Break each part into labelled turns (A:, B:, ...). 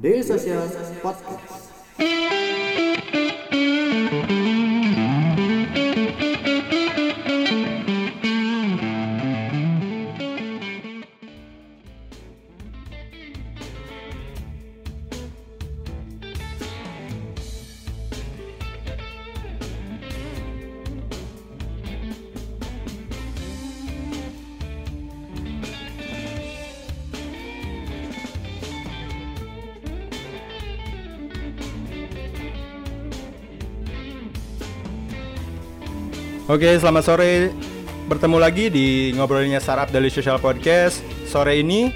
A: Daily Social Podcast.
B: Oke, selamat sore. Bertemu lagi di ngobrolinnya Startup dari Social Podcast. Sore ini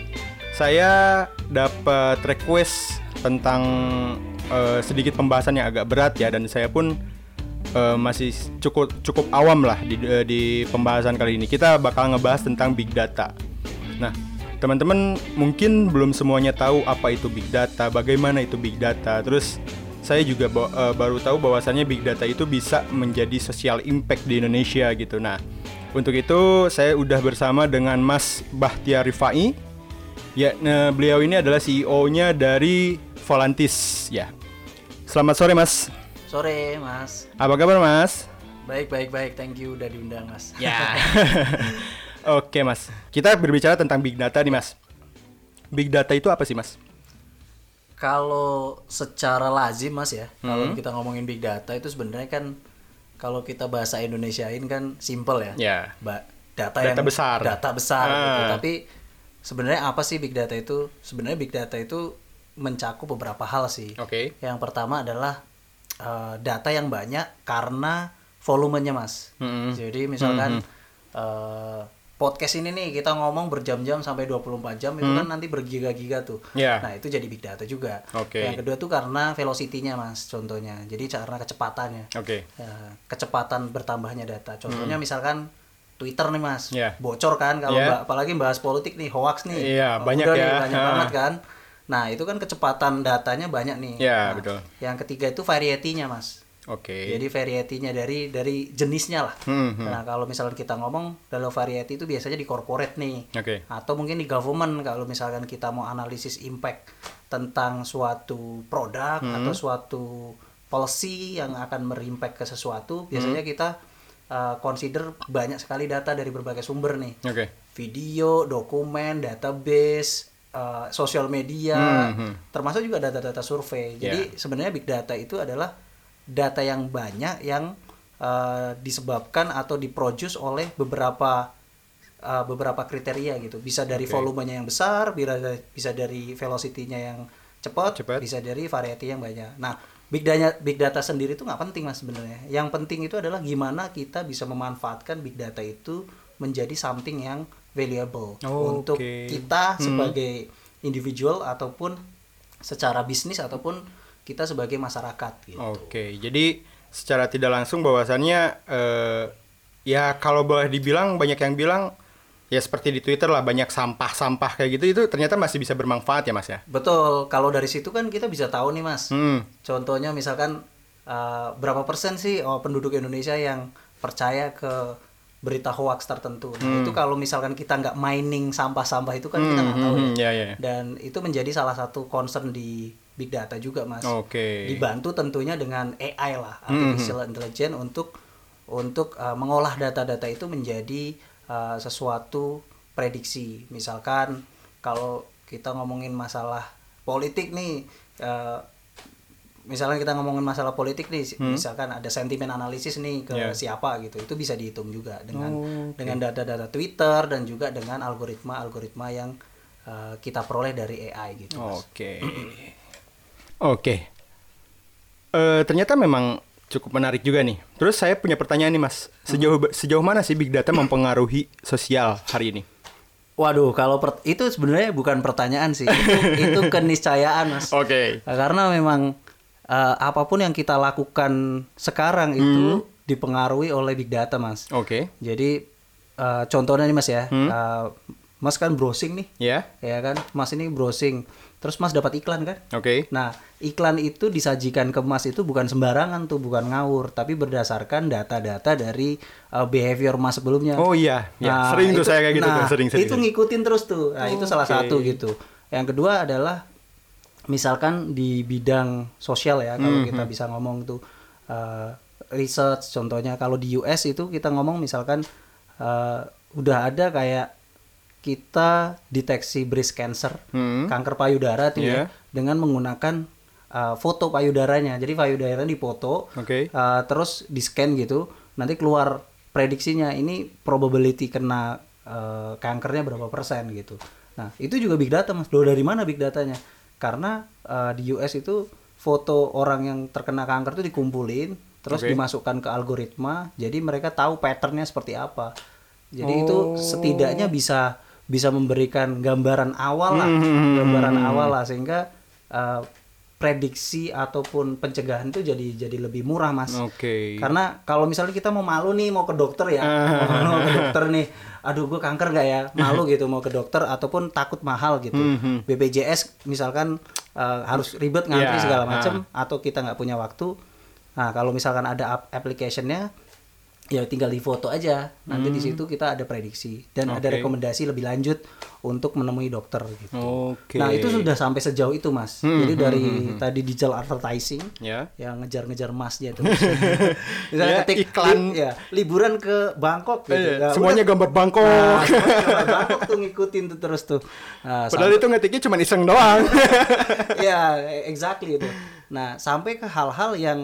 B: saya dapat request tentang eh, sedikit pembahasan yang agak berat ya dan saya pun eh, masih cukup cukup awam lah di eh, di pembahasan kali ini. Kita bakal ngebahas tentang big data. Nah, teman-teman mungkin belum semuanya tahu apa itu big data, bagaimana itu big data. Terus saya juga ba- eh, baru tahu bahwasannya big data itu bisa menjadi social impact di Indonesia gitu. Nah, untuk itu saya udah bersama dengan Mas Bahtiar Rifai. Ya, nah, beliau ini adalah CEO-nya dari Volantis ya. Selamat sore Mas.
C: Sore, Mas.
B: Apa kabar Mas?
C: Baik, baik, baik. Thank you udah diundang, Mas.
B: Ya. Oke Mas, kita berbicara tentang big data nih Mas. Big data itu apa sih Mas?
C: Kalau secara lazim, Mas ya,
B: Hmm.
C: kalau kita ngomongin big data itu sebenarnya kan kalau kita bahasa Indonesiain kan simple ya.
B: Ya.
C: Ba- data,
B: Data
C: yang
B: besar.
C: Data besar gitu.
B: Ah.
C: Tapi sebenarnya apa sih big data itu? Sebenarnya big data itu mencakup beberapa hal sih.
B: Oke.
C: Yang pertama adalah eh, data yang banyak karena volumenya, Mas.
B: Mm-mm.
C: Jadi misalkan eh, podcast ini nih kita ngomong berjam-jam sampai 24 jam itu kan nanti bergiga-giga tuh.
B: Ya.
C: Nah, itu jadi big data juga.
B: Oke.
C: Yang kedua tuh karena velocity-nya, Mas, contohnya. Jadi karena kecepatannya.
B: Oke.
C: Ya, kecepatan bertambahnya data. Contohnya misalkan Twitter nih, Mas.
B: Ya.
C: Bocor kan kalau mbak- apalagi bahas politik nih, hoax nih.
B: Iya,
C: Oh,
B: banyak ya.
C: nih, banyak banget kan. Nah, itu kan kecepatan datanya banyak nih.
B: Ya,
C: Nah,
B: betul.
C: Yang ketiga itu variety-nya, Mas.
B: Oke.
C: Jadi variety-nya dari dari jenisnya lah.
B: Hmm, hmm.
C: Nah, kalau misalnya kita ngomong dalam variety itu biasanya di corporate nih.
B: Oke.
C: Atau mungkin di government kalau misalkan kita mau analisis impact tentang suatu produk
B: Hmm.
C: atau suatu policy yang akan berimpact ke sesuatu, biasanya
B: Hmm.
C: kita uh, consider banyak sekali data dari berbagai sumber nih.
B: Oke.
C: Video, dokumen, database, uh, sosial media,
B: Hmm, hmm.
C: termasuk juga data-data survei. Jadi sebenarnya big data itu adalah data yang banyak yang uh, disebabkan atau diproduce oleh beberapa uh, beberapa kriteria gitu. Bisa dari
B: Oke.
C: volumenya yang besar, bisa dari, bisa dari velocity-nya yang cepat,
B: Cepat.
C: bisa dari variety yang banyak. Nah, big data big data sendiri itu nggak penting mas sebenarnya. Yang penting itu adalah gimana kita bisa memanfaatkan big data itu menjadi something yang valuable
B: Oh,
C: untuk
B: oke.
C: kita
B: Hmm.
C: sebagai individual ataupun secara bisnis ataupun kita sebagai masyarakat gitu.
B: Oke. Jadi secara tidak langsung bahwasannya eh, ya kalau boleh dibilang banyak yang bilang ya seperti di Twitter lah banyak sampah-sampah kayak gitu itu ternyata masih bisa bermanfaat ya Mas ya.
C: Betul, kalau dari situ kan kita bisa tahu nih mas.
B: Hmm.
C: Contohnya misalkan uh, berapa persen sih oh, penduduk Indonesia yang percaya ke berita hoax tertentu. Nah, itu kalau misalkan kita nggak mining sampah-sampah itu kan kita
B: Hmm,
C: nggak tahu
B: hmm,
C: ya.
B: ya, ya.
C: Dan itu menjadi salah satu concern di big data juga mas.
B: Oke.
C: Dibantu tentunya dengan AI lah,
B: Hmm,
C: artificial intelligence untuk untuk uh, mengolah data-data itu menjadi uh, sesuatu prediksi. Misalkan kalau kita ngomongin masalah politik nih, uh, misalnya kita ngomongin masalah politik nih, misalkan ada sentimen analisis nih ke
B: Hmm. Yeah.
C: siapa gitu, itu bisa dihitung juga dengan
B: Oh, oke.
C: dengan data-data Twitter dan juga dengan algoritma-algoritma yang uh, kita peroleh dari AI gitu.
B: Oke. Oke. Eh, ternyata memang cukup menarik juga nih. Terus saya punya pertanyaan nih Mas. Sejauh sejauh mana sih big data mempengaruhi sosial hari ini?
C: Waduh, kalau per- itu sebenarnya bukan pertanyaan sih, itu, itu keniscayaan mas.
B: Oke.
C: Karena memang uh, apa pun yang kita lakukan sekarang itu dipengaruhi oleh big data mas.
B: Oke.
C: Jadi uh, contohnya nih mas ya, uh, mas kan browsing nih,
B: Ya.
C: ya kan, mas ini browsing, terus mas dapat iklan kan?
B: Oke.
C: Nah, iklan itu disajikan ke Mas itu bukan sembarangan tuh, bukan ngawur, tapi berdasarkan data-data dari uh, behavior Mas sebelumnya.
B: Oh iya, ya,
C: Nah,
B: sering tuh
C: itu-
B: saya kayak gitu
C: nah,
B: tuh, sering sering.
C: Itu ngikutin terus tuh. Nah, itu salah satu gitu. Yang kedua adalah misalkan di bidang sosial ya kalau kita bisa ngomong tuh uh, research contohnya kalau di US itu kita ngomong misalkan uh, udah ada kayak kita deteksi breast cancer
B: Hmm.
C: kanker payudara tuh
B: Iya.
C: ya dengan menggunakan uh, foto payudaranya jadi payudaranya dipoto
B: Oke.
C: uh, terus di scan gitu nanti keluar prediksinya ini probability kena uh, kankernya berapa persen gitu nah itu juga big data mas Loh, dari mana big datanya karena uh, di US itu foto orang yang terkena kanker itu dikumpulin terus
B: Oke.
C: dimasukkan ke algoritma jadi mereka tahu patternnya seperti apa jadi itu setidaknya bisa bisa memberikan gambaran awal lah. Gambaran awal lah sehingga uh, prediksi ataupun pencegahan itu jadi jadi lebih murah mas.
B: Oke.
C: karena kalau misalnya kita mau malu nih mau ke dokter ya, mau ke dokter nih, aduh gue kanker gak ya, malu gitu mau ke dokter ataupun takut mahal gitu. BPJS misalkan eh, harus ribet ngantri
B: Ya,
C: segala macam atau kita nggak punya waktu. Nah kalau misalkan ada ap- application-nya, ya tinggal di foto aja. Nanti di situ kita ada prediksi dan ada
B: Oke.
C: rekomendasi lebih lanjut untuk menemui dokter gitu.
B: Oke.
C: Nah itu sudah sampai sejauh itu mas. Jadi dari tadi digital advertising
B: Ya.
C: yang ngejar-ngejar masnya terus. Misalnya
B: Ya,
C: ketik
B: iklan.
C: li- ya, liburan ke Bangkok gitu.
B: Eh,
C: Nah,
B: semuanya
C: udah-
B: gambar Bangkok.
C: Nah, semuanya gambar Bangkok tuh ngikutin tuh terus tuh. Nah,
B: Padahal itu ngetiknya cuma iseng doang.
C: ya exactly itu. Nah, sampai ke hal-hal yang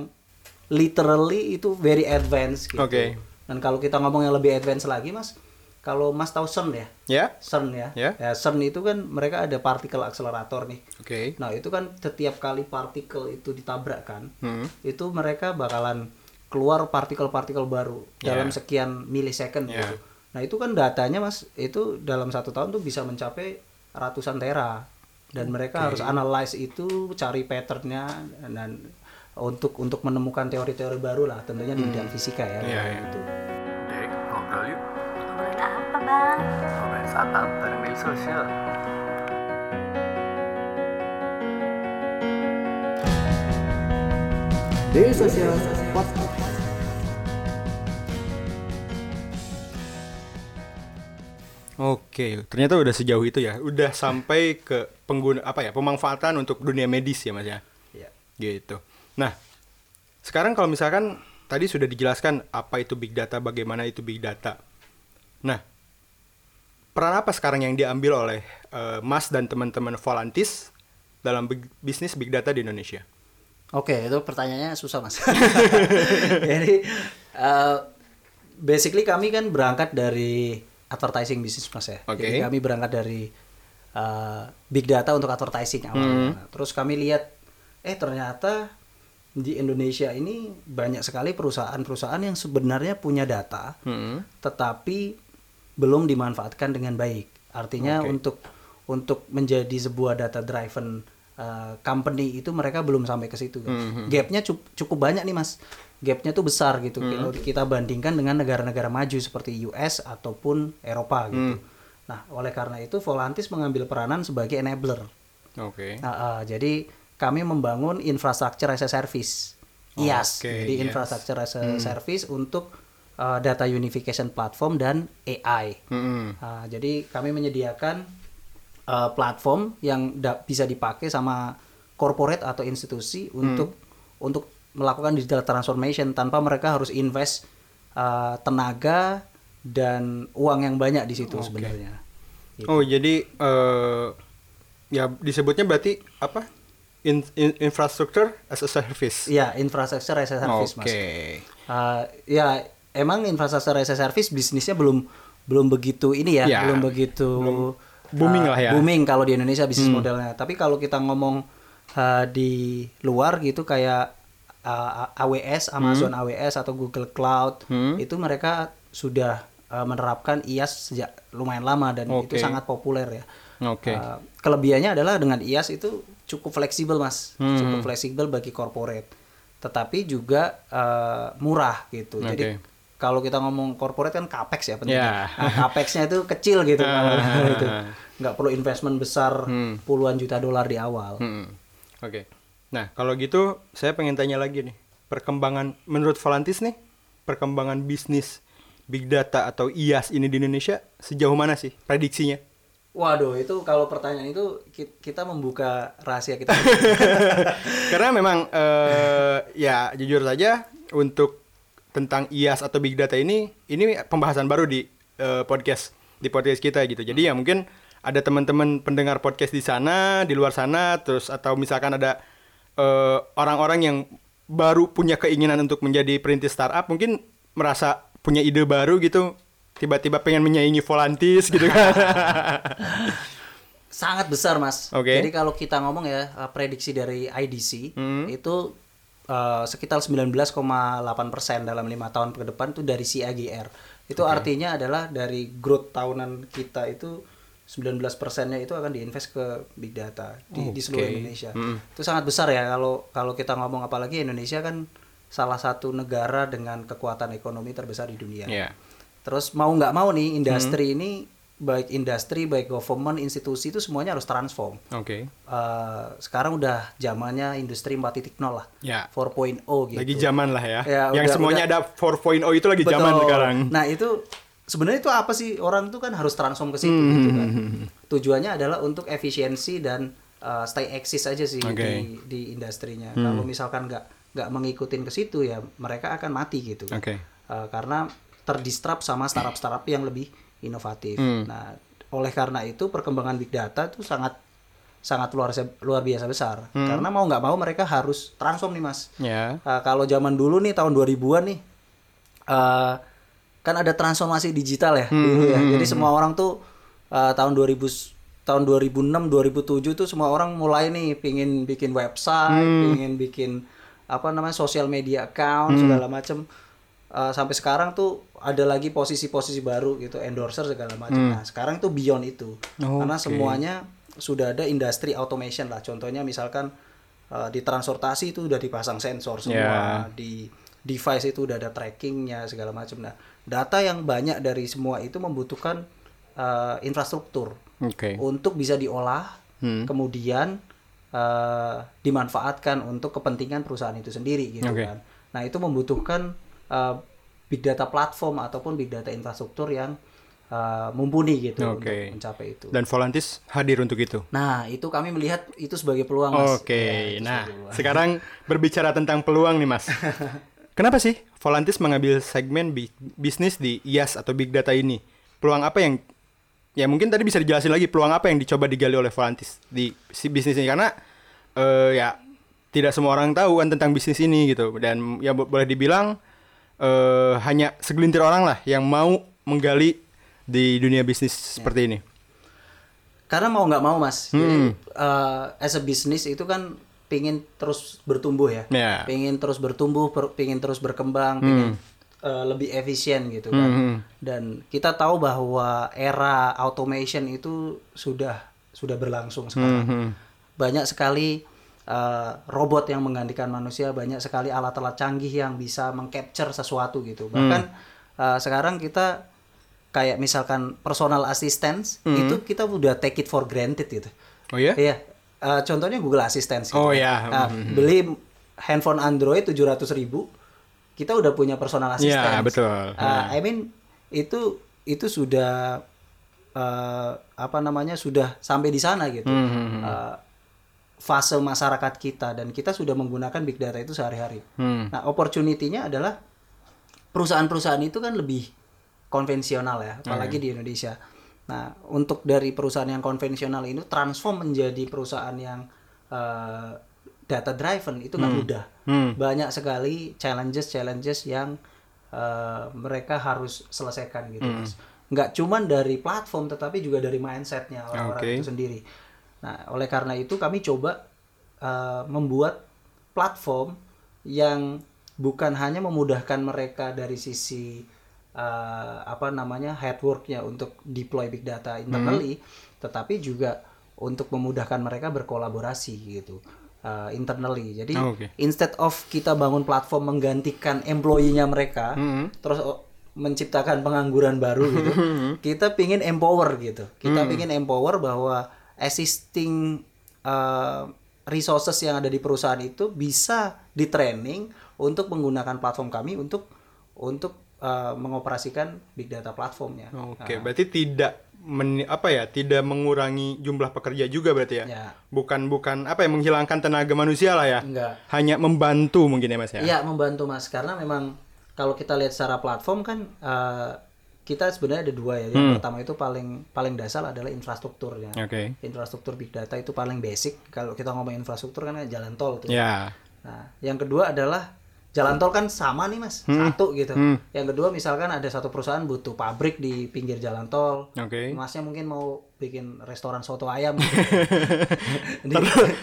C: literally itu very advanced gitu.
B: Oke.
C: Dan kalau kita ngomong yang lebih advance lagi, Mas, kalau Mas tahu CERN ya?
B: ya.
C: CERN ya.
B: Ya.
C: CERN itu kan mereka ada partikel accelerator nih.
B: Oke.
C: Nah, itu kan setiap kali partikel itu ditabrakkan,
B: Hmm.
C: itu mereka bakalan keluar partikel-partikel baru
B: Ya.
C: dalam sekian milisecond
B: Ya.
C: gitu. Nah, itu kan datanya Mas, itu dalam satu tahun tuh bisa mencapai ratusan tera. Dan mereka harus analyze itu, cari patternnya dan untuk untuk menemukan teori-teori baru lah, tentunya di bidang fisika ya.
B: Iya, iya.
C: gitu.
D: Dek, ngobrol yuk.
E: Ngobrolin apa bang?
D: Ngobrolin startup bareng media sosial.
A: Daily Social Podcast.
B: Oke, ternyata udah sejauh itu ya. Udah sampai ke pengguna apa ya? Pemanfaatan untuk dunia medis ya, Mas ya.
C: Iya.
B: Gitu. Nah, sekarang kalau misalkan tadi sudah dijelaskan apa itu big data, bagaimana itu big data. Nah, peran apa sekarang yang diambil oleh eh, Mas dan teman-teman Volantis dalam big- bisnis big data di Indonesia?
C: Oke, itu pertanyaannya susah mas. Jadi eh, basically kami kan berangkat dari advertising bisnis mas ya.
B: Oke.
C: Jadi kami berangkat dari eh, big data untuk advertising awalnya. Nah, Terus kami lihat, eh ternyata di Indonesia ini banyak sekali perusahaan-perusahaan yang sebenarnya punya data,
B: Hmm.
C: tetapi belum dimanfaatkan dengan baik. Artinya
B: Oke.
C: untuk untuk menjadi sebuah data driven uh, company itu mereka belum sampai ke situ. kan.
B: Mhm.
C: Gapnya cu- cukup banyak nih mas. Gapnya tuh besar gitu.
B: Mhm.
C: Kalau kita bandingkan dengan negara-negara maju seperti US ataupun Eropa gitu.
B: Mhm.
C: Nah oleh karena itu Volantis mengambil peranan sebagai enabler.
B: Oke.
C: Nah, uh, jadi kami membangun infrastructure as a service. IaaS.
B: Oke,
C: jadi
B: IaaS.
C: infrastructure as a service untuk uh, data unification platform dan AI.
B: Hmm.
C: Nah, jadi kami menyediakan uh, platform yang da- bisa dipakai sama corporate atau institusi untuk untuk melakukan digital transformation tanpa mereka harus invest uh, tenaga dan uang yang banyak di situ
B: Oke.
C: sebenarnya. Gitu.
B: Oh, jadi eh ya disebutnya berarti apa? In, in- infrastructure as a service.
C: Iya, infrastructure as a service,
B: Oke.
C: Mas. Uh, ya emang infrastruktur as a service bisnisnya belum belum begitu ini ya,
B: Ya,
C: belum begitu
B: booming
C: uh,
B: lah ya.
C: Booming kalau di Indonesia bisnis
B: Hmm.
C: modelnya. Tapi kalau kita ngomong uh, di luar gitu kayak uh, AWS, Amazon AWS atau Google Cloud,
B: Hmm.
C: itu mereka sudah uh, menerapkan IaaS sejak lumayan lama dan
B: Oke.
C: itu sangat populer ya.
B: Oke.
C: Uh, kelebihannya adalah dengan IaaS itu cukup fleksibel mas,
B: Hmm.
C: cukup fleksibel bagi corporate, tetapi juga uh, murah gitu.
B: Oke.
C: Jadi kalau kita ngomong corporate kan capex ya pentingnya.
B: Ya.
C: Nah, capexnya itu kecil gitu kalau
B: Ah.
C: itu, nggak perlu investment besar
B: Hmm.
C: puluhan juta dolar di awal.
B: Hmm. Oke. Nah, kalau gitu saya pengen tanya lagi nih. Perkembangan menurut Volantis nih, perkembangan bisnis big data atau IaaS ini di Indonesia sejauh mana sih prediksinya?
C: Waduh, itu kalau pertanyaan itu ki- kita membuka rahasia kita.
B: Karena memang eh, ya jujur saja untuk tentang IaaS atau big data ini ini pembahasan baru di eh, podcast di podcast kita gitu. Jadi ya mungkin ada teman-teman pendengar podcast di sana, di luar sana terus atau misalkan ada eh, orang-orang yang baru punya keinginan untuk menjadi perintis startup mungkin merasa punya ide baru gitu tiba-tiba pengen menyaingi Volantis gitu kan.
C: Sangat besar, Mas.
B: Oke.
C: Jadi kalau kita ngomong ya eh, prediksi dari IDC
B: Hmm.
C: itu eh, sekitar 19,8% dalam lima tahun ke depan itu dari CAGR. Itu artinya adalah dari growth tahunan kita itu 19 persennya itu akan diinvest ke big data di, di seluruh. Indonesia.
B: Mm.
C: Itu sangat besar ya kalau kalau kita ngomong apalagi Indonesia kan salah satu negara dengan kekuatan ekonomi terbesar di dunia.
B: Ya.
C: Terus mau nggak mau nih industri
B: Hmm.
C: ini baik industri baik government institusi itu semuanya harus transform.
B: Oke.
C: Eh, sekarang udah zamannya industri 4.0 lah.
B: Ya.
C: 4.0 gitu.
B: Lagi zaman lah ya.
C: Ya,
B: yang
C: udah-
B: semuanya
C: udah-
B: ada 4.0 itu lagi zaman
C: Betul.
B: sekarang.
C: Nah, itu sebenarnya itu apa sih? Orang itu kan harus transform ke situ
B: Hmm.
C: gitu kan. Tujuannya adalah untuk efisiensi dan eh, stay eksis aja sih
B: Oke.
C: di di industrinya.
B: Hmm.
C: Kalau misalkan nggak nggak mengikutin ke situ ya mereka akan mati gitu. kan.
B: Oke.
C: Eh, karena terdistrap sama startup-startup yang lebih inovatif.
B: Hmm.
C: Nah, oleh karena itu perkembangan big data itu sangat sangat luar luar biasa besar.
B: Hmm.
C: Karena mau nggak mau mereka harus transform nih, Mas.
B: Ya.
C: Uh, kalau zaman dulu nih tahun 2000-an nih uh, kan ada transformasi digital ya
B: Hmm,
C: dulu ya. Jadi semua orang tuh uh, tahun 2000 s- tahun 2006 2007 tuh semua orang mulai nih pingin bikin website,
B: Hmm.
C: pingin bikin apa namanya sosial media account segala macam. Uh, sampai sekarang tuh ada lagi posisi-posisi baru gitu, endorser segala macam. Nah, sekarang tuh beyond itu. Karena
B: Oke.
C: semuanya sudah ada industri automation lah. Contohnya misalkan uh, di transportasi itu udah dipasang sensor semua,
B: Ya.
C: di device itu udah ada trackingnya segala macam. Nah, data yang banyak dari semua itu membutuhkan uh, infrastruktur
B: Oke.
C: untuk bisa diolah,
B: Hmm.
C: kemudian uh, dimanfaatkan untuk kepentingan perusahaan itu sendiri gitu
B: Oke.
C: kan. Nah, itu membutuhkan uh, big data platform ataupun big data infrastruktur yang uh, mumpuni gitu
B: Oke.
C: untuk mencapai itu.
B: Dan Volantis hadir untuk itu.
C: Nah, itu kami melihat itu sebagai peluang, Mas.
B: Oke.
C: Ya, itu
B: nah, sekarang berbicara tentang peluang nih, Mas. Kenapa sih Volantis mengambil segmen bi- bisnis di IaaS atau big data ini? Peluang apa yang ya mungkin tadi bisa dijelasin lagi peluang apa yang dicoba digali oleh Volantis di si bisnis ini karena eh, ya tidak semua orang tahu kan tentang bisnis ini gitu dan ya bo- boleh dibilang eh, hanya segelintir orang lah yang mau menggali di dunia bisnis seperti ini.
C: Karena mau nggak mau mas,
B: Hmm.
C: jadi uh, as a business itu kan pingin terus bertumbuh ya,
B: Ya.
C: pingin terus bertumbuh, per- pingin terus berkembang, pingin uh, lebih efisien gitu kan.
B: Hmm.
C: Dan kita tahu bahwa era automation itu sudah sudah berlangsung sekarang.
B: Hmm.
C: Banyak sekali uh, robot yang menggantikan manusia, banyak sekali alat-alat canggih yang bisa mengcapture sesuatu gitu. Bahkan uh, sekarang kita kayak misalkan personal assistance itu kita udah take it for granted gitu.
B: Oh ya?
C: Iya. Uh, contohnya Google Assistant. Gitu.
B: Oh, ya.
C: Nah, beli handphone Android 700 ribu, kita udah punya personal
B: Iya,
C: assistant.
B: betul.
C: Uh, I mean itu itu sudah uh, apa namanya sudah sampai di sana gitu.
B: Hmm,
C: Uh, fase masyarakat kita dan kita sudah menggunakan big data itu sehari-hari.
B: Hmm.
C: Nah, opportunity-nya adalah perusahaan-perusahaan itu kan lebih konvensional ya, apalagi di Indonesia. Nah, untuk dari perusahaan yang konvensional ini transform menjadi perusahaan yang uh, data driven itu nggak mudah.
B: Hmm.
C: Banyak sekali challenges-challenges yang uh, mereka harus selesaikan gitu, Mas. Nggak cuman dari platform tetapi juga dari mindsetnya orang-orang
B: Oke.
C: itu sendiri. Nah, oleh karena itu kami coba uh, membuat platform yang bukan hanya memudahkan mereka dari sisi uh, apa namanya headworknya untuk deploy big data internally, tetapi juga untuk memudahkan mereka berkolaborasi gitu uh, internally. Jadi
B: Oh, oke.
C: instead of kita bangun platform menggantikan employee-nya mereka,
B: Hmm.
C: terus oh, menciptakan pengangguran baru gitu, kita pingin empower gitu. Kita pingin empower bahwa existing uh, resources yang ada di perusahaan itu bisa di training untuk menggunakan platform kami untuk untuk uh, mengoperasikan big data platformnya.
B: Oke, berarti tidak men- apa ya tidak mengurangi jumlah pekerja juga berarti ya.
C: Ya.
B: Bukan bukan apa ya menghilangkan tenaga manusia lah ya.
C: Enggak.
B: Hanya membantu mungkin ya Mas ya.
C: Iya membantu mas karena memang kalau kita lihat secara platform kan eh, kita sebenarnya ada dua ya. Yang
B: Hmm.
C: pertama itu paling paling dasar adalah infrastrukturnya.
B: Oke.
C: Infrastruktur big data itu paling basic. Kalau kita ngomong infrastruktur kan jalan tol tuh.
B: Ya.
C: Nah, yang kedua adalah jalan tol kan sama nih mas,
B: Hmm.
C: satu gitu.
B: Hmm.
C: Yang kedua misalkan ada satu perusahaan butuh pabrik di pinggir jalan tol.
B: Oke.
C: Masnya mungkin mau bikin restoran soto ayam. Gitu. Di-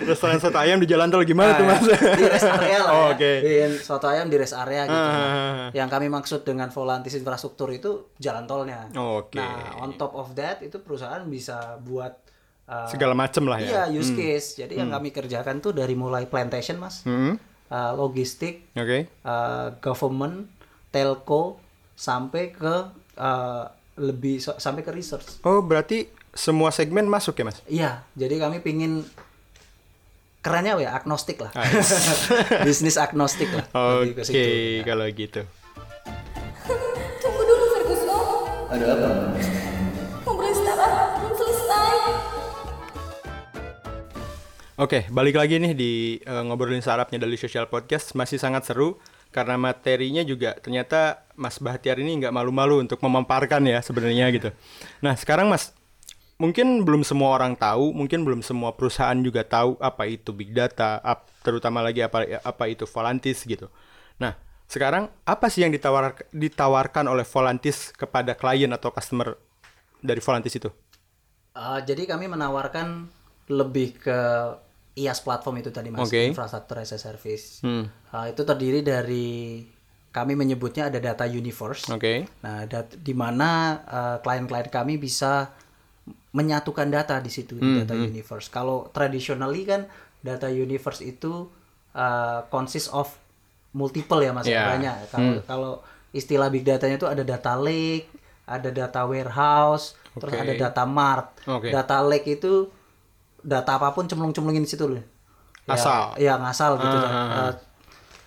B: restoran soto ayam di jalan tol gimana tuh
C: Nah,
B: Mas?
C: di rest area lah
B: Oh,
C: ya.
B: Oke.
C: Bikin soto ayam di rest area gitu.
B: Ah,
C: Nah,
B: ah, ah.
C: yang kami maksud dengan volantis infrastruktur itu jalan tolnya.
B: Oke.
C: Nah, on top of that itu perusahaan bisa buat uh,
B: Segala macem lah ya.
C: Iya, use case. Jadi yang kami kerjakan tuh dari mulai plantation, Mas.
B: Hmm.
C: Uh, logistik,
B: Oke.
C: uh, government, telco sampai ke uh, lebih so- sampai ke research.
B: Oh, berarti semua segmen masuk ya, Mas?
C: Iya, jadi kami pingin kerennya apa ya agnostik lah,
B: Ah,
C: bisnis agnostik lah.
B: Oke,
C: situ.
B: kalau gitu.
F: Tunggu dulu Ferguson.
C: Ada apa?
B: Oke, balik lagi nih di eh, ngobrolin sarapnya dari Social Podcast masih sangat seru karena materinya juga ternyata Mas Bahtiar ini nggak malu-malu untuk memamparkan ya sebenarnya gitu. Nah sekarang Mas, mungkin belum semua orang tahu, mungkin belum semua perusahaan juga tahu apa itu big data, ap- terutama lagi apa apa itu Volantis gitu. Nah sekarang apa sih yang ditawar, ditawarkan oleh Volantis kepada klien atau customer dari Volantis itu?
C: Uh, jadi kami menawarkan lebih ke IaaS platform itu tadi mas,
B: Oke.
C: infrastructure as a service.
B: Hmm.
C: Uh, itu terdiri dari kami menyebutnya ada data universe.
B: Oke.
C: Nah, dat- di mana uh, klien-klien kami bisa menyatukan data di situ di data universe. Kalau traditionally kan data universe itu uh, consist of multiple ya mas,
B: Ya.
C: banyak. Kalau kalau istilah big datanya itu ada data lake, ada data warehouse, terus
B: Oke.
C: ada data mart.
B: Oke.
C: Data lake itu data apa pun cemplung-cemplungin di situ loh. Ya,
B: Asal.
C: Ya ngasal gitu.
B: Ah.
C: Uh,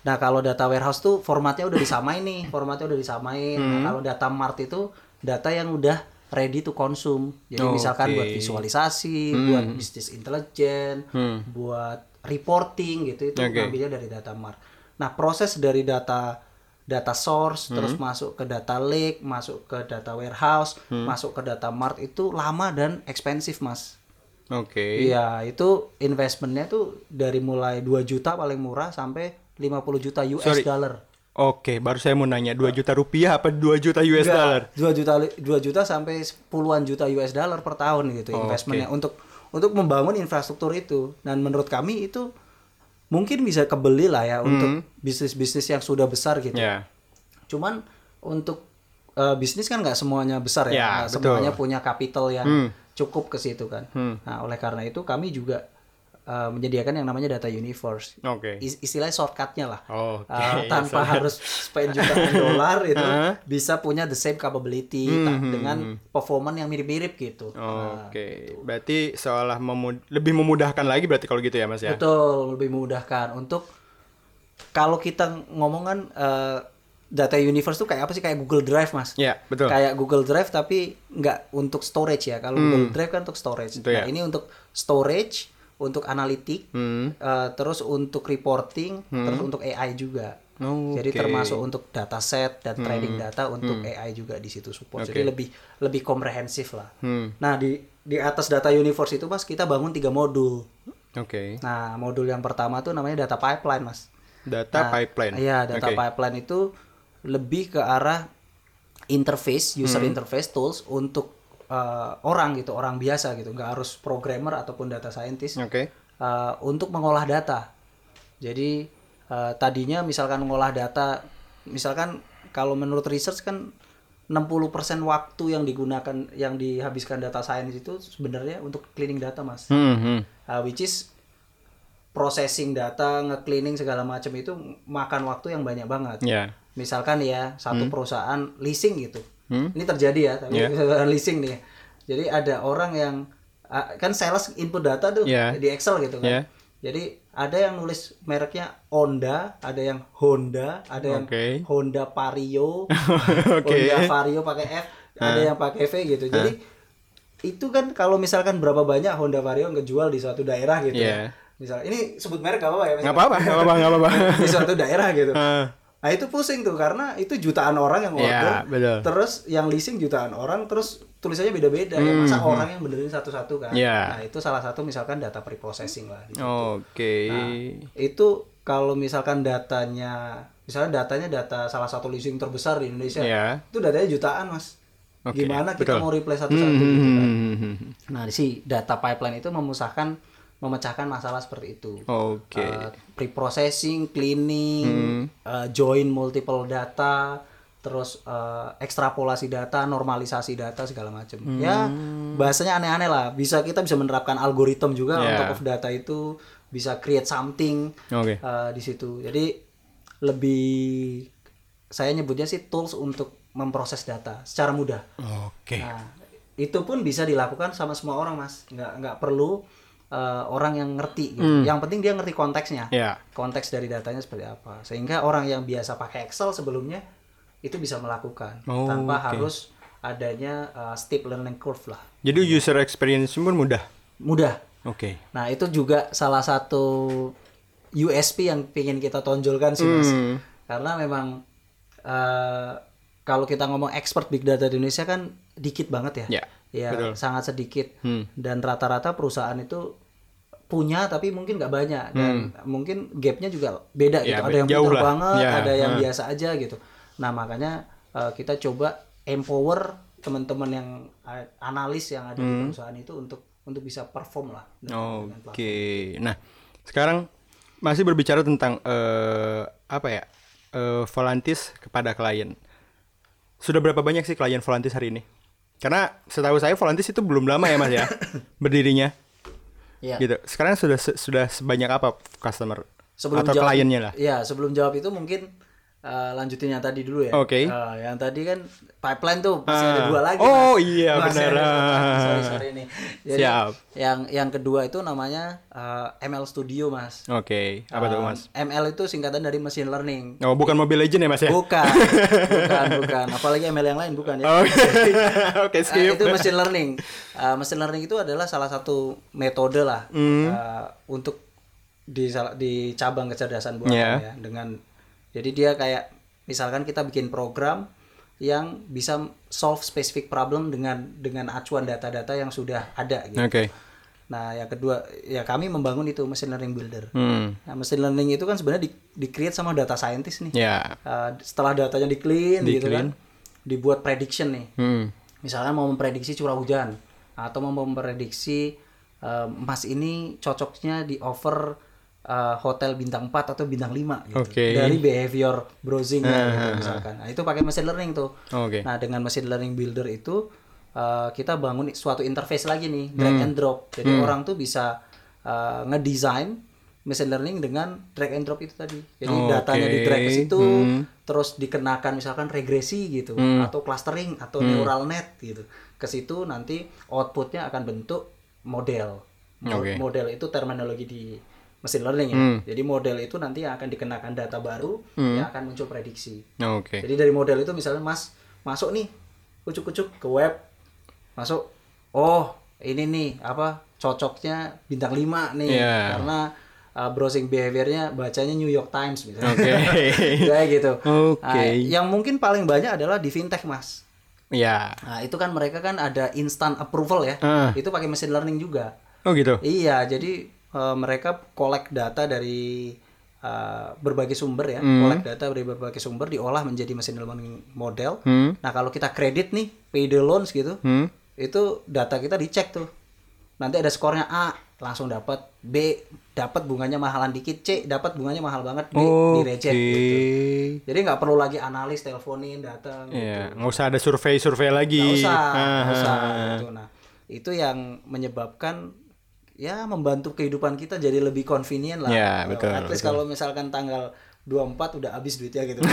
C: Nah kalau data warehouse tuh formatnya udah disamain nih, formatnya udah disamain. Nah,
B: Hmm.
C: kalau data mart itu data yang udah ready to consume. Jadi
B: Oh,
C: misalkan buat visualisasi,
B: Hmm.
C: buat bisnis intelijen,
B: Hmm.
C: buat reporting gitu itu
B: Oke.
C: ngambilnya dari data mart. Nah proses dari data data source
B: Hmm.
C: terus masuk ke data lake, masuk ke data warehouse,
B: Hmm.
C: masuk ke data mart itu lama dan ekspensif mas.
B: Oke.
C: Iya, itu investmentnya tuh dari mulai 2 juta paling murah sampai 50 juta US
B: Sorry.
C: dollar.
B: Oke, baru saya mau nanya 2 juta rupiah apa 2 juta US dollar?
C: 2 juta 2 juta sampai puluhan juta US dollar per tahun gitu
B: Oh,
C: investmentnya untuk untuk membangun infrastruktur itu. Dan menurut kami itu mungkin bisa kebeli lah ya untuk bisnis-bisnis yang sudah besar gitu.
B: Hmm. Ya.
C: Cuman untuk eh, bisnis kan nggak semuanya besar ya,
B: Ya,
C: nggak
B: betul.
C: semuanya punya capital yang
B: Hmm.
C: Cukup ke situ kan.
B: Hmm.
C: Nah, oleh karena itu kami juga eh, menyediakan yang namanya data universe.
B: Oke.
C: Is- istilahnya shortcutnya lah.
B: Oke,
C: Uh, tanpa
B: sorry.
C: harus spend jutaan dolar itu
B: Hah?
C: bisa punya the same capability ta-
B: hmm,
C: dengan
B: hmm.
C: performance yang mirip-mirip gitu. Nah,
B: Oke, berarti seolah memud- lebih memudahkan lagi berarti kalau gitu ya Mas ya?
C: Betul, lebih memudahkan untuk kalau kita ngomongan eh, data universe tuh kayak apa sih kayak Google Drive mas?
B: Ya, betul.
C: Kayak Google Drive tapi nggak untuk storage ya. Kalau Google Drive kan untuk storage.
B: Hmm. Itu
C: nah
B: ya.
C: ini untuk storage, untuk analitik,
B: Hmm.
C: eh, terus untuk reporting, terus untuk AI juga. Jadi
B: Oke.
C: termasuk untuk dataset dan trading data untuk AI juga di situ support.
B: Oke.
C: Jadi lebih lebih komprehensif lah.
B: Hmm.
C: Nah di di atas data universe itu mas kita bangun tiga modul.
B: Oke.
C: Nah, modul yang pertama tuh namanya data pipeline, Mas.
B: Data
C: Nah,
B: pipeline.
C: Iya, data
B: Oke.
C: pipeline itu lebih ke arah interface, user
B: Hmm.
C: interface tools untuk uh, orang gitu, orang biasa gitu, nggak harus programmer ataupun data scientist
B: Oke.
C: uh, untuk mengolah data. Jadi uh, tadinya misalkan mengolah data, misalkan kalau menurut research kan 60% waktu yang digunakan yang dihabiskan data science itu sebenarnya untuk cleaning data, Mas.
B: Hmm, hmm.
C: Uh, which is processing data, nge-cleaning segala macam itu makan waktu yang banyak banget.
B: Ya.
C: Misalkan ya satu perusahaan leasing gitu.
B: Hmm.
C: Ini terjadi ya, tapi
B: Yeah.
C: perusahaan leasing nih. Jadi ada orang yang kan sales input data tuh
B: Yeah.
C: di Excel gitu kan.
B: Yeah.
C: Jadi ada yang nulis mereknya Honda, ada yang Honda, ada yang
B: Oke.
C: Honda Vario,
B: Oke.
C: Honda Vario pakai F, ada yang pakai V gitu. Jadi itu kan kalau misalkan berapa banyak Honda Vario ngejual di suatu daerah gitu.
B: Iya.
C: Misal ini sebut merek gak apa-apa ya?
B: Nggak apa-apa, nggak apa-apa, nggak apa-apa.
C: di suatu daerah gitu. Nah itu pusing tuh karena itu jutaan orang yang
B: Iya,
C: order,
B: betul.
C: terus yang leasing jutaan orang, terus tulisannya beda-beda. Ya, masa orang yang benerin satu-satu kan?
B: Hmm, Iya.
C: Nah itu salah satu misalkan data preprocessing lah. di situ.
B: Oke.
C: Nah, itu kalau misalkan datanya, misalnya datanya data salah satu leasing terbesar di Indonesia,
B: Iya.
C: itu datanya jutaan mas.
B: Oke,
C: Gimana kita
B: betul.
C: mau replay satu-satu gitu kan?
B: Hmm.
C: Nah si data pipeline itu memusahkan, memecahkan masalah seperti itu.
B: Oke.
C: Uh, pre-processing, cleaning,
B: Hmm.
C: uh, join multiple data, terus uh, ekstrapolasi data, normalisasi data segala macam. Ya bahasanya aneh-aneh lah. Bisa kita bisa menerapkan algoritma juga on
B: Yeah.
C: top of data itu, bisa create something
B: Oke.
C: uh, di situ. Jadi lebih saya nyebutnya sih tools untuk memproses data secara mudah.
B: Oke.
C: Nah, itu pun bisa dilakukan sama semua orang, Mas. Nggak nggak perlu uh, orang yang ngerti gitu. Yang penting dia ngerti konteksnya.
B: Ya.
C: Konteks dari datanya seperti apa. Sehingga orang yang biasa pakai Excel sebelumnya itu bisa melakukan
B: Oh,
C: tanpa
B: oke.
C: harus adanya uh, steep learning curve lah.
B: Jadi user experience pun mudah.
C: Mudah.
B: Oke.
C: Nah, itu juga salah satu USP yang ingin kita tonjolkan sih, Mas.
B: Hmm.
C: Karena memang eh, kalau kita ngomong expert big data di Indonesia kan dikit banget ya.
B: Ya,
C: Ya,
B: betul.
C: sangat sedikit.
B: Hmm.
C: Dan rata-rata perusahaan itu punya tapi mungkin nggak banyak dan mungkin gapnya juga beda
B: Hmm. Ya,
C: gitu. Ada yang
B: jauh
C: pintar banget,
B: Ya,
C: ada yang
B: hmm.
C: biasa aja gitu. Nah, makanya eh, kita coba empower teman-teman yang eh, analis yang ada
B: Hmm.
C: di perusahaan itu untuk untuk bisa perform lah.
B: Oke. Nah, sekarang masih berbicara tentang eh, apa ya? eh, volantis kepada klien. Sudah berapa banyak sih klien volantis hari ini? Karena setahu saya volantis itu belum lama ya, Mas ya. berdirinya.
C: Iya.
B: Gitu. Sekarang sudah sudah sebanyak apa customer
C: Sebelum
B: atau
C: jawab,
B: kliennya lah?
C: Ya, sebelum jawab itu mungkin eh, lanjutin yang tadi dulu ya.
B: Oke.
C: Eh, yang tadi kan pipeline tuh masih ada
B: Ah.
C: dua lagi.
B: Oh,
C: Mas.
B: iya,
C: Masih
B: benar.
C: dua lagi. Sorry, sorry nih. Jadi
B: Siap.
C: yang yang kedua itu namanya eh, ML Studio, Mas.
B: Oke, apa tuh,
C: Eh,
B: Mas?
C: ML itu singkatan dari machine learning.
B: Oh, bukan Mobile Legend ya, Mas ya?
C: Bukan, bukan, bukan. Apalagi ML yang lain bukan ya.
B: Oke. Oke, skip.
C: itu machine learning. Eh, machine learning itu adalah salah satu metode lah
B: Hmm.
C: eh, untuk di di cabang kecerdasan buatan
B: Yeah.
C: ya dengan jadi dia kayak misalkan kita bikin program yang bisa solve specific problem dengan dengan acuan data-data yang sudah ada gitu.
B: Oke.
C: Nah, yang kedua ya kami membangun itu machine learning builder.
B: Hmm.
C: Nah, machine learning itu kan sebenarnya di, di create sama data scientist nih.
B: Ya.
C: Uh, setelah datanya di clean
B: Di
C: gitu
B: clean.
C: kan, dibuat prediction nih.
B: Hmm.
C: Misalnya mau memprediksi curah hujan atau mau memprediksi uh, emas ini cocoknya di offer uh, hotel bintang 4 atau bintang 5 gitu.
B: Oke.
C: Dari behavior browsingnya gitu misalkan. Nah, itu pakai machine learning tuh.
B: Oke.
C: Nah, dengan machine learning builder itu uh, kita bangun suatu interface lagi nih, drag
B: Hmm.
C: and drop. Jadi orang tuh bisa uh, ngedesain machine learning dengan drag and drop itu tadi. Jadi
B: Oke.
C: datanya di drag ke situ,
B: Hmm.
C: terus dikenakan misalkan regresi gitu atau clustering atau
B: Hmm.
C: neural net gitu. Ke situ nanti outputnya akan bentuk model. Mo-
B: Oke.
C: Model itu terminologi di machine learning ya.
B: Hmm.
C: Jadi model itu nanti yang akan dikenakan data baru yang akan muncul prediksi.
B: Oke.
C: Jadi dari model itu misalnya Mas masuk nih kucuk-kucuk ke web masuk oh ini nih apa cocoknya bintang 5 nih
B: Iya.
C: karena uh, browsing behaviornya bacanya New York Times misalnya.
B: Oke.
C: Kayak gitu.
B: Oke.
C: Nah, yang mungkin paling banyak adalah di fintech Mas.
B: Ya.
C: Nah, itu kan mereka kan ada instant approval ya.
B: Ah.
C: Itu pakai machine learning juga.
B: Oh gitu.
C: Iya, jadi eh, mereka collect data dari eh, berbagai sumber ya,
B: Hmm.
C: collect data dari berbagai sumber diolah menjadi machine learning model.
B: Hmm.
C: Nah, kalau kita kredit nih, payday loans gitu,
B: Hmm.
C: itu data kita dicek tuh. Nanti ada skornya A, langsung dapat B, dapat bunganya mahalan dikit, C, dapat bunganya mahal banget, D, di reject
B: Oke.
C: gitu. Jadi nggak perlu lagi analis, teleponin, data gitu.
B: Iya, nggak usah ada survei-survei lagi.
C: Nggak usah,
B: Ah,
C: nggak usah
B: ah,
C: gitu. Nah, itu yang menyebabkan ya membantu kehidupan kita jadi lebih convenient lah.
B: Ya, betul,
C: At least
B: betul.
C: kalau misalkan tanggal 24 udah habis duitnya gitu.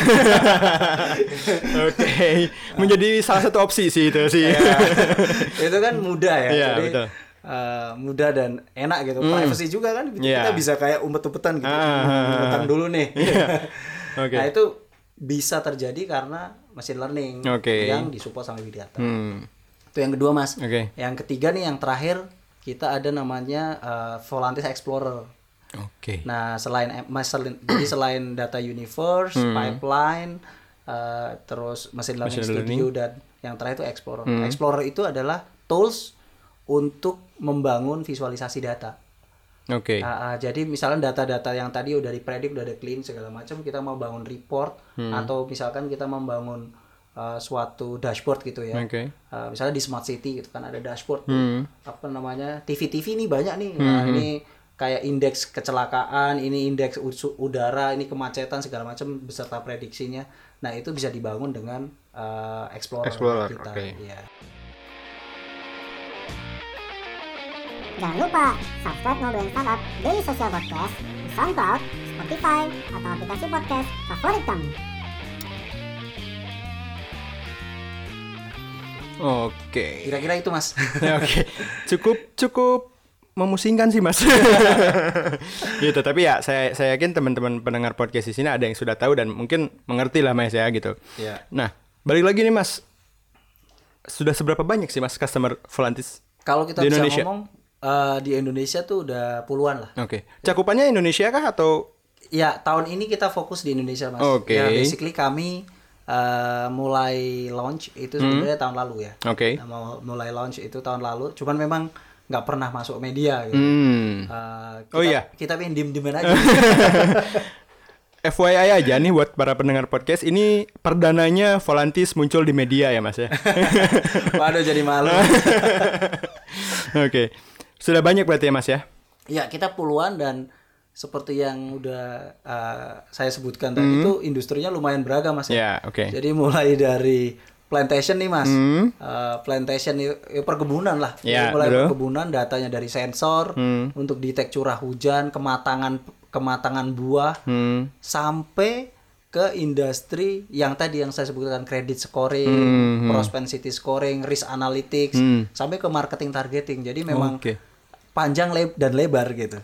B: Oke, menjadi salah satu opsi sih itu sih.
C: itu kan mudah ya.
B: Iya,
C: jadi
B: betul.
C: eh, mudah dan enak gitu. Privacy juga kan kita
B: Iya.
C: bisa kayak umpet-umpetan gitu.
B: Ah,
C: Umpetang dulu nih.
B: Oke.
C: Nah, itu bisa terjadi karena machine learning
B: Oke.
C: yang disupport sama big data.
B: Hmm.
C: Itu yang kedua mas.
B: Oke.
C: Yang ketiga nih yang terakhir kita ada namanya uh, Volantis Explorer.
B: Oke.
C: Nah selain selain- jadi selain data universe, pipeline, uh, terus machine learning
B: Hmm. Machine
C: studio dan yang terakhir itu Explorer. Explorer itu adalah tools untuk membangun visualisasi data.
B: Oke.
C: Ah, ah, jadi misalnya data-data yang tadi udah dipredik, udah ada clean segala macam, kita mau bangun report
B: Hmm.
C: atau misalkan kita membangun uh, suatu dashboard gitu ya.
B: Oke.
C: Uh, misalnya di smart city gitu kan ada dashboard tuh.
B: Hmm.
C: apa namanya TV-TV nih banyak nih. Nah, ini kayak indeks kecelakaan, ini indeks udara, ini kemacetan segala macam beserta prediksinya. Nah, itu bisa dibangun dengan uh, Explorer,
B: Explorer,
C: kita.
B: oke.
C: Iya.
G: Jangan lupa subscribe Ngobrolin Startup Daily Social Podcast di SoundCloud, Spotify, atau aplikasi podcast favorit kamu.
B: Oke.
C: Kira-kira itu, Mas.
B: Oke. Cukup cukup memusingkan sih mas. gitu. Tapi ya saya saya yakin teman-teman pendengar podcast di sini ada yang sudah tahu dan mungkin mengerti lah mas ya gitu.
C: Iya.
B: Nah balik lagi nih mas. Sudah seberapa banyak sih mas customer Volantis?
C: Kalau kita
B: Di
C: bisa
B: Indonesia?
C: ngomong uh, di Indonesia tuh udah puluhan lah.
B: Oke. Cakupannya Indonesia kah atau?
C: Ya, tahun ini kita fokus di Indonesia, Mas.
B: Oke.
C: Ya, basically kami uh, mulai launch itu sebenarnya tahun lalu ya.
B: Hmm. Oke.
C: Nah, mau mulai launch itu tahun lalu, cuman memang nggak pernah masuk media gitu.
B: Hmm.
C: Uh, kita,
B: Oh, iya.
C: Kita pengen diem-dieman aja.
B: FYI aja nih buat para pendengar podcast ini perdananya Volantis muncul di media ya mas ya.
C: Waduh jadi malu.
B: Oke. Sudah banyak berarti ya mas ya?
C: ya kita puluhan dan seperti yang udah uh, saya sebutkan tadi itu industrinya lumayan beragam mas
B: Hmm. Ya oke.
C: Jadi mulai dari plantation nih mas,
B: Hmm.
C: Eh, plantation ya perkebunan lah.
B: Ya,
C: Jadi mulai
B: betul.
C: perkebunan, datanya dari sensor
B: Hmm.
C: untuk detek curah hujan, kematangan kematangan buah,
B: Hmm.
C: sampai ke industri yang tadi yang saya sebutkan kredit scoring,
B: Hmm,
C: propensity scoring, risk analytics,
B: Hmm.
C: sampai ke marketing targeting. Jadi memang
B: Oke.
C: Panjang leb dan lebar gitu.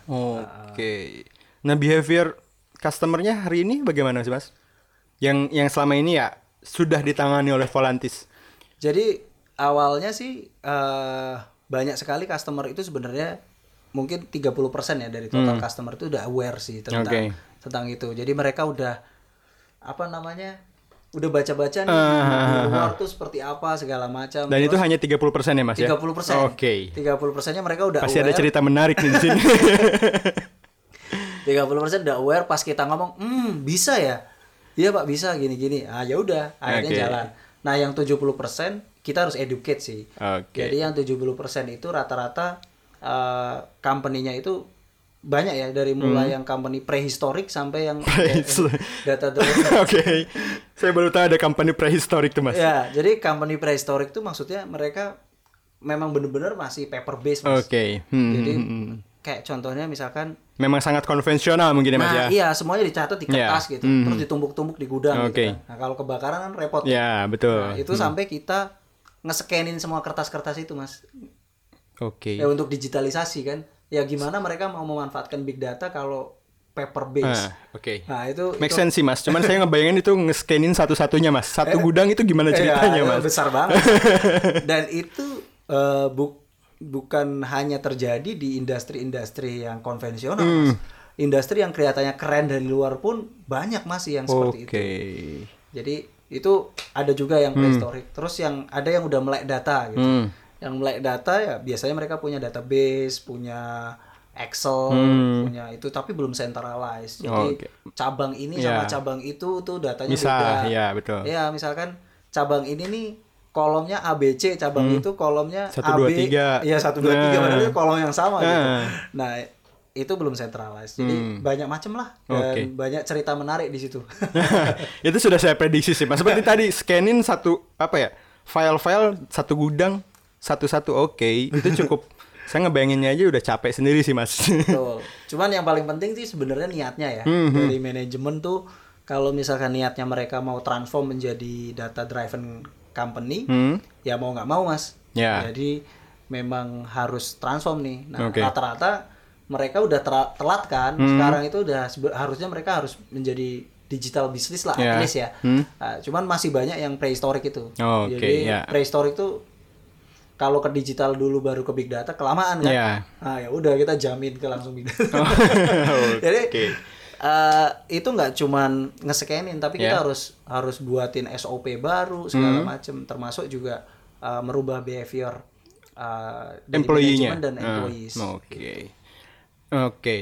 B: Oke. Nah, behavior customernya hari ini bagaimana sih, Mas? Yang yang selama ini ya sudah ditangani oleh Volantis.
C: Jadi awalnya sih eh, banyak sekali customer itu sebenarnya mungkin 30% ya dari total customer itu udah aware sih tentang
B: Hmm. Oke.
C: tentang itu. Jadi mereka udah apa namanya? Udah baca-baca nih
B: Ah,
C: di luar tuh seperti apa segala macam.
B: Dan itu hanya 30% ya, Mas ya?
C: 30%.
B: Oke.
C: 30 persennya mereka udah
B: Pasti ada
C: aware.
B: cerita menarik di sini.
C: 30% udah aware pas kita ngomong, "Hmm, bisa ya?" Iya, Pak, bisa gini-gini. Ah, ya udah, akhirnya
B: Oke.
C: jalan. Nah, yang 70% kita harus educate sih.
B: Oke.
C: Jadi yang 70% itu rata-rata eh, company-nya itu banyak ya dari mulai yang company prehistorik sampai yang
B: Hmm.
C: Data driven.
B: Oke. Saya baru tahu ada company prehistorik tuh, Mas.
C: ya, jadi company prehistorik itu maksudnya mereka memang bener-bener masih paper based, Mas.
B: Oke. Hmm,
C: Jadi
B: hmm, hmm.
C: kayak contohnya misalkan
B: Memang sangat konvensional mungkin ya, Mas
C: nah,
B: ya?
C: iya semuanya dicatat di kertas
B: Iya.
C: gitu,
B: Mhm.
C: terus ditumpuk-tumpuk di gudang
B: Oke.
C: gitu. kan. Nah, kalau kebakaran kan repot.
B: Ya, betul.
C: Nah, itu sampai kita nge-scanning semua kertas-kertas itu, Mas.
B: Oke.
C: Ya untuk digitalisasi kan. Ya gimana mereka mau memanfaatkan big data kalau paper base.
B: Ah, oke.
C: Nah, itu
B: Make
C: itu-
B: sense sih mas, cuman saya ngebayangin itu nge-scanin satu-satunya mas Satu
C: Eh,
B: gudang itu gimana ceritanya
C: Iya,
B: mas?
C: besar banget. Dan itu eh, bu- bukan hanya terjadi di industri-industri yang konvensional,
B: Hmm.
C: Mas. Industri yang kelihatannya keren dari luar pun banyak masih yang seperti
B: Oke
C: itu. Jadi itu ada juga yang prehistoric. Terus yang ada yang udah melek data gitu.
B: Hmm.
C: Yang melek data ya biasanya mereka punya database, punya Excel,
B: Hmm.
C: punya itu tapi belum centralized. Jadi
B: Oke.
C: cabang ini
B: Ya.
C: sama cabang itu tuh datanya
B: Bisa,
C: beda.
B: ya, betul.
C: Ya, misalkan cabang ini nih kolomnya ABC, cabang itu kolomnya
B: Hmm. Satu,
C: AB.
B: dua, tiga.
C: Iya, satu dua tiga
B: Nah.
C: padahal itu kolom yang sama gitu.
B: Nah.
C: Nah, itu belum centralized. Jadi
B: Hmm.
C: banyak macam lah dan
B: Oke.
C: banyak cerita menarik di situ.
B: itu sudah saya prediksi sih mas Seperti tadi scanin satu apa ya File-file satu gudang Satu-satu oke Itu cukup Saya ngebayanginnya aja udah capek sendiri sih mas
C: Betul. Cuman yang paling penting sih sebenarnya niatnya ya.
B: Hmm,
C: Dari manajemen tuh kalau misalkan niatnya mereka mau transform menjadi data driven company,
B: Hmm.
C: ya mau nggak mau mas.
B: Ya.
C: Jadi memang harus transform nih. Nah
B: Oke.
C: rata-rata mereka udah telat kan.
B: Hmm.
C: Sekarang itu udah harusnya mereka harus menjadi digital business lah,
B: Ya.
C: at least ya.
B: Hmm.
C: Nah, cuman masih banyak yang prehistoric itu.
B: Oke,
C: Jadi
B: ya.
C: prehistoric tuh kalau ke digital dulu baru ke big data kelamaan kan.
B: Iya.
C: Nah, ya udah kita jamin ke langsung big data. Jadi
B: Oke.
C: eh, itu nggak cuman nge-scanin tapi kita
B: Ya.
C: harus harus buatin SOP baru segala macem termasuk juga eh, merubah behavior eh, dari
B: Employee-nya.
C: dan
B: Ah,
C: employees.
B: Oke. Oke.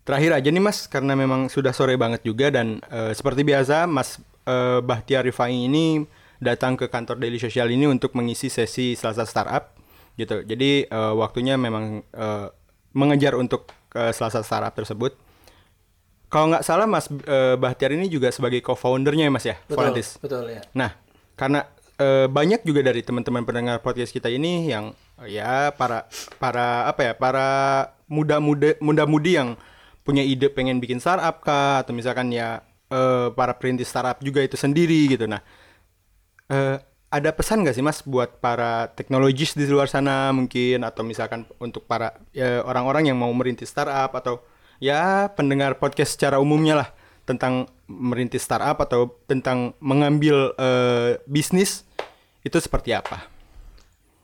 B: Terakhir aja nih Mas karena memang sudah sore banget juga dan eh, seperti biasa Mas eh, Bahtiar Rifai ini datang ke kantor Daily Social ini untuk mengisi sesi Selasa Startup gitu. Jadi eh, waktunya memang eh, mengejar untuk eh, Selasa Startup tersebut. Kalau nggak salah Mas eh, Bahtiar ini juga sebagai co-foundernya ya Mas ya,
C: Betul,
B: Volantis.
C: betul ya.
B: Nah, karena eh, banyak juga dari teman-teman pendengar podcast kita ini yang ya para para apa ya para muda-muda muda-mudi yang punya ide pengen bikin startup kah atau misalkan ya eh, para perintis startup juga itu sendiri gitu. Nah, eh, ada pesan nggak sih mas buat para teknologis di luar sana mungkin atau misalkan untuk para ya, orang-orang yang mau merintis startup atau ya pendengar podcast secara umumnya lah tentang merintis startup atau tentang mengambil eh, bisnis itu seperti apa?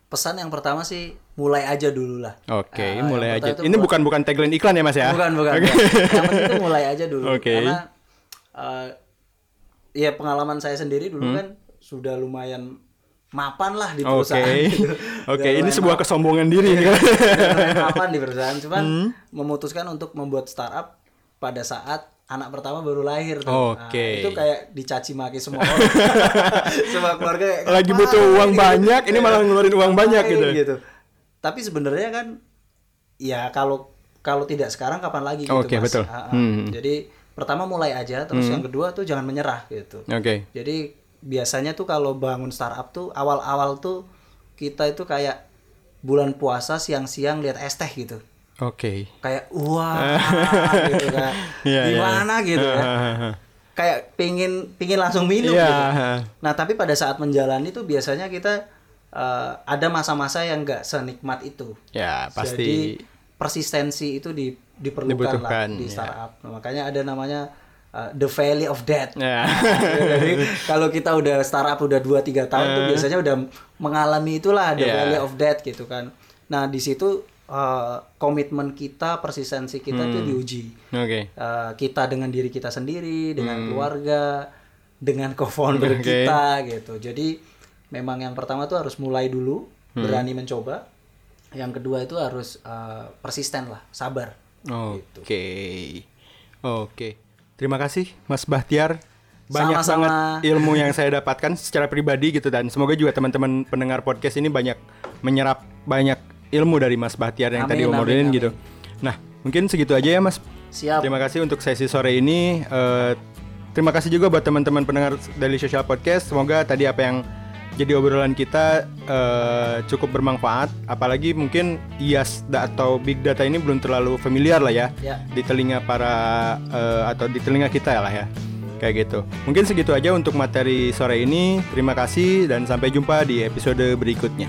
C: Pesan yang pertama sih mulai aja dulu lah.
B: Oke,
C: Ah, yang
B: mulai aja. Ini
C: mulai-
B: bukan bukan tagline iklan ya mas ya?
C: Bukan, bukan. Yang penting itu mulai aja dulu.
B: Oke.
C: Karena eh, ya pengalaman saya sendiri dulu
B: Hmm.
C: kan sudah lumayan mapan lah di
B: Oke,
C: perusahaan. gitu.
B: oke.
C: Udah
B: Ini sebuah kesombongan diri ini kan?
C: Lumayan mapan di perusahaan. Cuman
B: Hmm.
C: memutuskan untuk membuat startup pada saat anak pertama baru lahir tuh. Nah,
B: Oke.
C: itu kayak dicaci maki semua orang. semua keluarga kayak,
B: Lagi
C: "Ngapain
B: butuh uang
C: gitu?"
B: banyak, ini malah ngeluarin uang banyak
C: Ngapain
B: gitu.
C: Tapi sebenarnya kan ya kalau kalau tidak sekarang kapan lagi gitu
B: Oke,
C: Mas.
B: betul.
C: Ah, ah.
B: Hmm.
C: Jadi pertama mulai aja, terus yang kedua tuh jangan menyerah gitu.
B: Oke.
C: Jadi biasanya tuh kalau bangun startup tuh awal-awal tuh kita itu kayak bulan puasa siang-siang lihat es teh gitu.
B: Oke.
C: Kayak wah gitu kan.
B: Iya, iya.
C: Gimana gitu ya. Kayak pingin pingin langsung minum
B: Iya.
C: gitu. Nah, tapi pada saat menjalani tuh biasanya kita eh, ada masa-masa yang nggak senikmat itu.
B: Ya,
C: Jadi
B: pasti.
C: persistensi itu di, diperlukan
B: Dibutuhkan,
C: lah di
B: ya.
C: startup. Nah, makanya ada namanya uh, the valley of death.
B: Ya.
C: Jadi kalau kita udah startup udah 2 3 tahun tuh biasanya udah mengalami itulah the
B: Ya.
C: valley of death gitu kan. Nah, di situ uh, komitmen kita, persistensi kita tuh
B: Hmm.
C: diuji.
B: Oke.
C: Uh, kita dengan diri kita sendiri, dengan keluarga, dengan co-founder
B: Hmm. Oke.
C: kita gitu. Jadi memang yang pertama tuh harus mulai dulu,
B: Hmm.
C: berani mencoba. Yang kedua itu harus uh, persisten lah, sabar.
B: Oke. Oke. Terima kasih Mas Bahtiar. Banyak
C: Sama-sama.
B: banget ilmu yang saya dapatkan secara pribadi gitu dan semoga juga teman-teman pendengar podcast ini banyak menyerap banyak ilmu dari Mas Bahtiar yang tadi
C: Amin,
B: omodelin
C: amin,
B: gitu. Nah, mungkin segitu aja ya Mas.
C: Siap.
B: Terima kasih untuk sesi sore ini. Eh, terima kasih juga buat teman-teman pendengar Daily Social Podcast. Semoga tadi apa yang jadi obrolan kita eh, cukup bermanfaat. Apalagi mungkin IAS da- atau Big Data ini belum terlalu familiar lah ya,
C: Ya.
B: di telinga para eh, atau di telinga kita lah ya. Kayak gitu. Mungkin segitu aja untuk materi sore ini. Terima kasih dan sampai jumpa di episode berikutnya.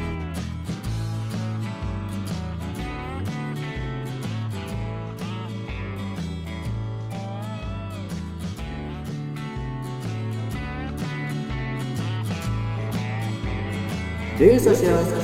A: Social Podcast.